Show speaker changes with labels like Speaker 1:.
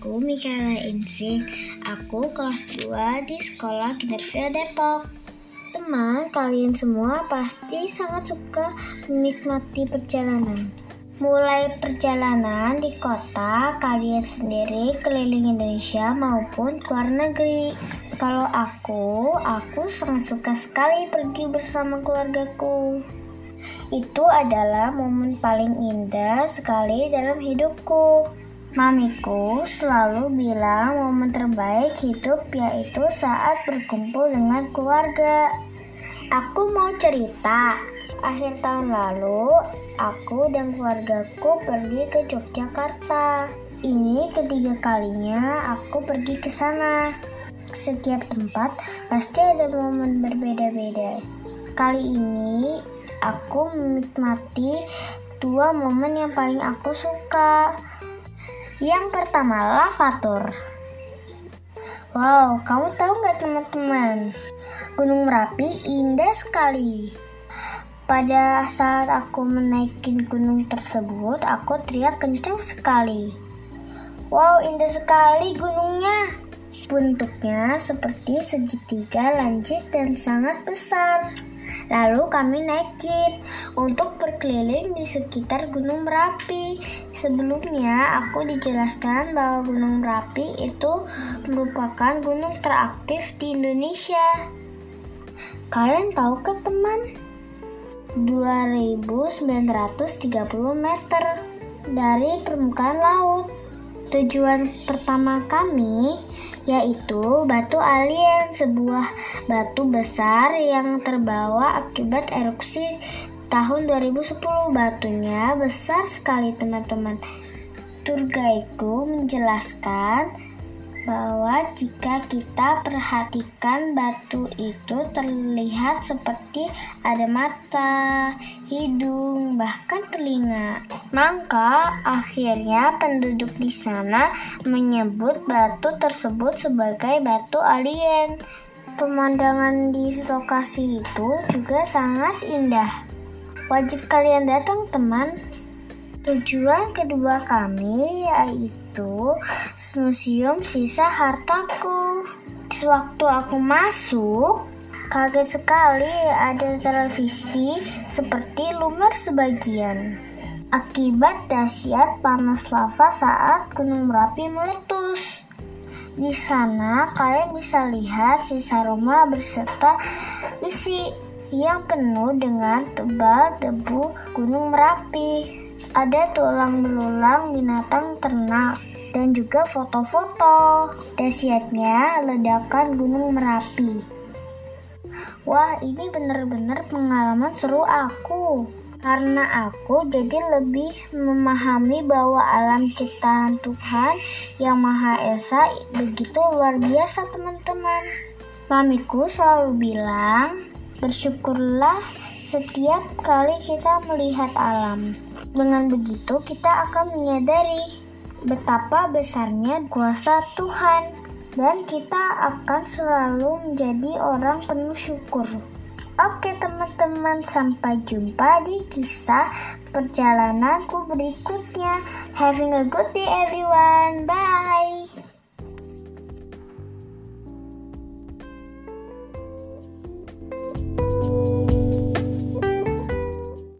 Speaker 1: Aku Mikaela Insing. Aku kelas 2 di sekolah Kinderville Depok. Teman, kalian semua pasti sangat suka menikmati perjalanan. Mulai perjalanan di kota kalian sendiri keliling Indonesia maupun luar negeri. Kalau aku, aku sangat suka sekali pergi bersama keluargaku. Itu adalah momen paling indah sekali dalam hidupku. Mamiku selalu bilang momen terbaik hidup yaitu saat berkumpul dengan keluarga. Aku mau cerita. Akhir tahun lalu, aku dan keluargaku pergi ke Yogyakarta. Ini ketiga kalinya aku pergi ke sana. Setiap tempat pasti ada momen berbeda-beda. Kali ini aku menikmati dua momen yang paling aku suka. Yang pertama, lavatur. Wow, kamu tahu nggak teman-teman? Gunung Merapi indah sekali. Pada saat aku menaikin gunung tersebut, aku teriak kencang sekali. Wow, indah sekali gunungnya. Bentuknya seperti segitiga lancip dan sangat besar. Lalu kami naik jeep untuk berkeliling di sekitar Gunung Merapi. Sebelumnya aku dijelaskan bahwa Gunung Merapi itu merupakan gunung teraktif di Indonesia. Kalian tahu kan teman? 2930 meter dari permukaan laut. Tujuan pertama kami yaitu batu alien, sebuah batu besar yang terbawa akibat erupsi tahun 2010. Batunya besar sekali, teman-teman. Tour guide-ku menjelaskan bahwa jika kita perhatikan batu itu terlihat seperti ada mata, hidung, bahkan telinga. Maka akhirnya penduduk di sana menyebut batu tersebut sebagai batu alien. Pemandangan di lokasi itu juga sangat indah. Wajib kalian datang teman. Tujuan kedua kami yaitu Museum Sisa Hartaku. Sewaktu aku masuk, kaget sekali ada televisi seperti lumar sebagian. Akibat dahsyat panas lava saat Gunung Merapi meletus. Di sana kalian bisa lihat sisa rumah beserta isi yang penuh dengan tebal debu Gunung Merapi ada tulang belulang binatang ternak dan juga foto-foto dahsyatnya ledakan Gunung Merapi. Wah, ini benar-benar pengalaman seru aku. Karena aku jadi lebih memahami bahwa alam ciptaan Tuhan yang Maha Esa begitu luar biasa, teman-teman. Mamiku selalu bilang, bersyukurlah setiap kali kita melihat alam. Dengan begitu, kita akan menyadari betapa besarnya kuasa Tuhan, dan kita akan selalu menjadi orang penuh syukur. Oke, teman-teman, sampai jumpa di kisah perjalananku berikutnya. Having a good day, everyone. Bye.